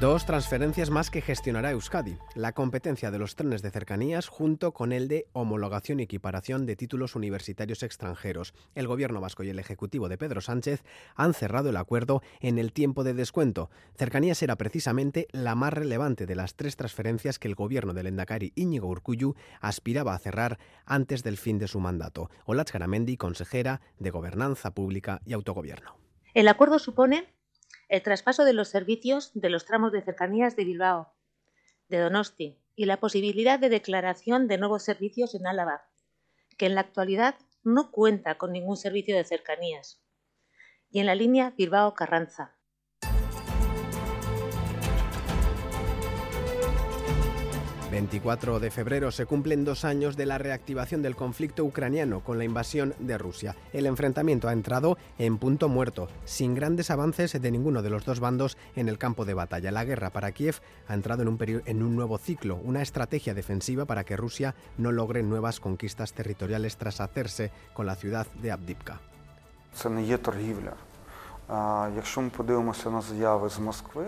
Dos transferencias más que gestionará Euskadi. La competencia de los trenes de cercanías junto con el de homologación y equiparación de títulos universitarios extranjeros. El Gobierno vasco y el Ejecutivo de Pedro Sánchez han cerrado el acuerdo en el tiempo de descuento. Cercanías era precisamente la más relevante de las tres transferencias que el Gobierno del Endacari Íñigo Urcuyu aspiraba a cerrar antes del fin de su mandato. Olatz Garamendi, consejera de Gobernanza Pública y Autogobierno. El acuerdo supone el traspaso de los servicios de los tramos de cercanías de Bilbao, de Donosti y la posibilidad de declaración de nuevos servicios en Álava, que en la actualidad no cuenta con ningún servicio de cercanías, y en la línea Bilbao-Carranza, 24 de febrero se cumplen dos años de la reactivación del conflicto ucraniano con la invasión de Rusia. El enfrentamiento ha entrado en punto muerto, sin grandes avances de ninguno de los dos bandos en el campo de batalla. La guerra para Kiev ha entrado en un, nuevo ciclo, una estrategia defensiva para que Rusia no logre nuevas conquistas territoriales tras hacerse con la ciudad de Abdivka.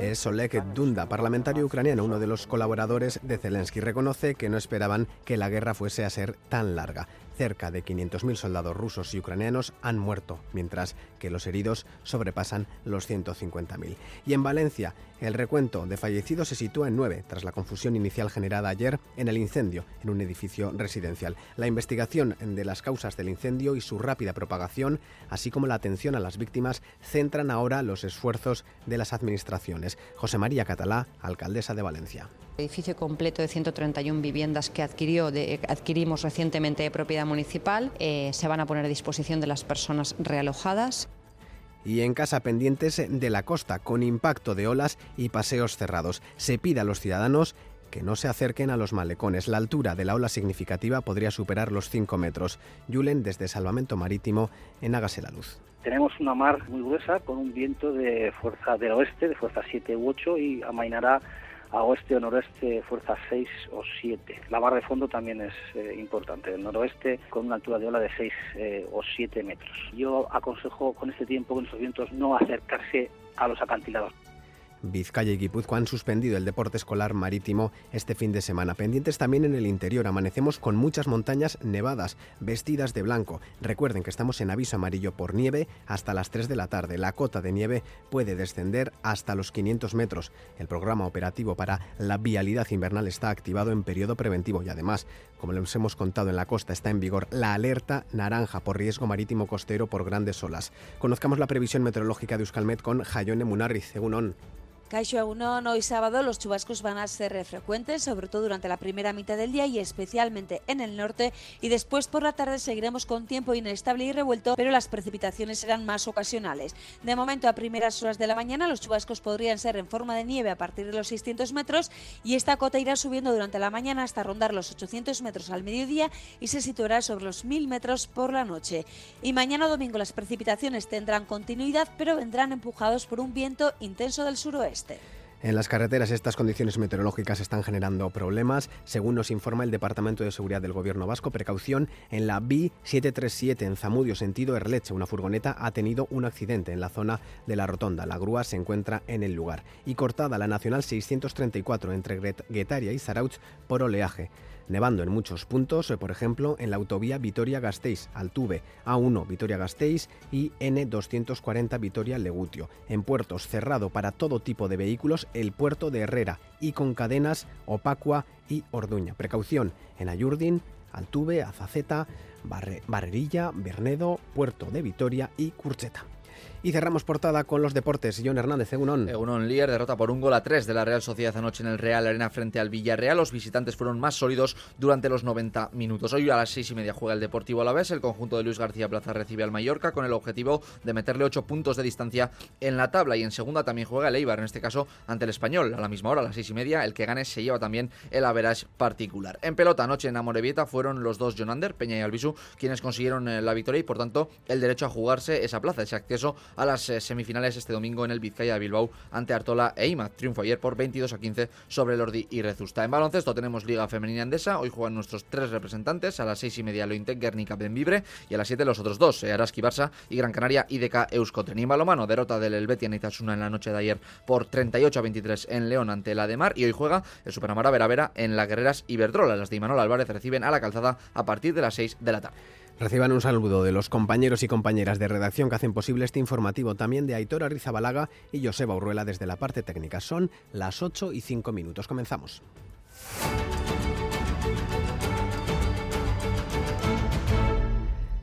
Es Oleg Dunda, parlamentario ucraniano, uno de los colaboradores de Zelensky. Reconoce que no esperaban que la guerra fuese a ser tan larga. Cerca de 500.000 soldados rusos y ucranianos han muerto, mientras que los heridos sobrepasan los 150.000. Y en Valencia, el recuento de fallecidos se sitúa en nueve, tras la confusión inicial generada ayer en el incendio en un edificio residencial. La investigación de las causas del incendio y su rápida propagación, así como la atención a las víctimas, centran ahora los esfuerzos de las administraciones. José María Catalá, alcaldesa de Valencia. Edificio completo de 131 viviendas que adquirió de, adquirimos recientemente de propiedad municipal eh, se van a poner a disposición de las personas realojadas y en casa pendientes de la costa, con impacto de olas y paseos cerrados. Se pide a los ciudadanos que no se acerquen a los malecones. La altura de la ola significativa podría superar los 5 metros. Yulen desde Salvamento Marítimo en Hágase la Luz. Tenemos una mar muy gruesa con un viento de fuerza del oeste, de fuerza 7 u 8 y amainará a oeste o noroeste fuerza 6 o 7. La barra de fondo también es eh, importante, el noroeste con una altura de ola de 6 eh, o 7 metros. Yo aconsejo con este tiempo, con estos vientos, no acercarse a los acantilados. Vizcaya y Guipúzcoa han suspendido el deporte escolar marítimo este fin de semana. Pendientes también en el interior. Amanecemos con muchas montañas nevadas, vestidas de blanco. Recuerden que estamos en aviso amarillo por nieve hasta las 3 de la tarde. La cota de nieve puede descender hasta los 500 metros. El programa operativo para la vialidad invernal está activado en periodo preventivo y además, como les hemos contado en la costa, está en vigor la alerta naranja por riesgo marítimo costero por grandes olas. Conozcamos la previsión meteorológica de Euskalmet con Jayone Munarriz, según ON. Caixo Agunón, hoy sábado los chubascos van a ser frecuentes, sobre todo durante la primera mitad del día y especialmente en el norte. Y después por la tarde seguiremos con tiempo inestable y revuelto, pero las precipitaciones serán más ocasionales. De momento, a primeras horas de la mañana, los chubascos podrían ser en forma de nieve a partir de los 600 metros y esta cota irá subiendo durante la mañana hasta rondar los 800 metros al mediodía y se situará sobre los 1000 metros por la noche. Y mañana domingo las precipitaciones tendrán continuidad, pero vendrán empujados por un viento intenso del suroeste. En las carreteras estas condiciones meteorológicas están generando problemas. Según nos informa el Departamento de Seguridad del Gobierno Vasco, precaución en la B737 en Zamudio, sentido Erleche. Una furgoneta ha tenido un accidente en la zona de la rotonda. La grúa se encuentra en el lugar. Y cortada la Nacional 634 entre Guetaria y Zarautz por oleaje nevando en muchos puntos, eh, por ejemplo en la autovía Vitoria-Gasteiz, Altuve, A1 Vitoria-Gasteiz y N240 Vitoria-Legutio. En puertos cerrado para todo tipo de vehículos el puerto de Herrera y con cadenas Opacua y Orduña. Precaución en Ayurdin, Altuve, Azaceta, Barrerilla, Bernedo, Puerto de Vitoria y Curcheta. Y cerramos portada con los deportes. John Hernández, Egunon. Egunon Lier derrota por un gol a tres de la Real Sociedad anoche en el Real Arena frente al Villarreal. Los visitantes fueron más sólidos durante los 90 minutos. Hoy a las seis y media juega el Deportivo a la vez. El conjunto de Luis García Plaza recibe al Mallorca con el objetivo de meterle ocho puntos de distancia en la tabla. Y en segunda también juega el Eibar, en este caso ante el Español. A la misma hora, a las seis y media, el que gane se lleva también el average particular. En pelota anoche en Amorebieta fueron los dos Jonander, Peña y Albisu, quienes consiguieron eh, la victoria y por tanto el derecho a jugarse esa plaza, ese acceso a las eh, semifinales este domingo en el Vizcaya de Bilbao ante Artola e Ima. Triunfo ayer por 22 a 15 sobre Lordi y Rezusta. En baloncesto tenemos Liga Femenina Andesa. Hoy juegan nuestros tres representantes. A las seis y media Lointec, Guernica, Benvibre y a las 7 los otros dos, eh, Araski Barça y Gran Canaria IDK Euskotren. Y balomano, derrota del Helvetia Nizasuna en la noche de ayer por 38 a 23 en León ante la de Mar y hoy juega el Superamara Veravera en la Guerreras Iberdrola. Las de Imanol Álvarez reciben a la calzada a partir de las 6 de la tarde. Reciban un saludo de los compañeros y compañeras de redacción que hacen posible este informativo, también de Aitor Arrizabalaga y Joseba Urruela desde la parte técnica. Son las 8 y 5 minutos. Comenzamos.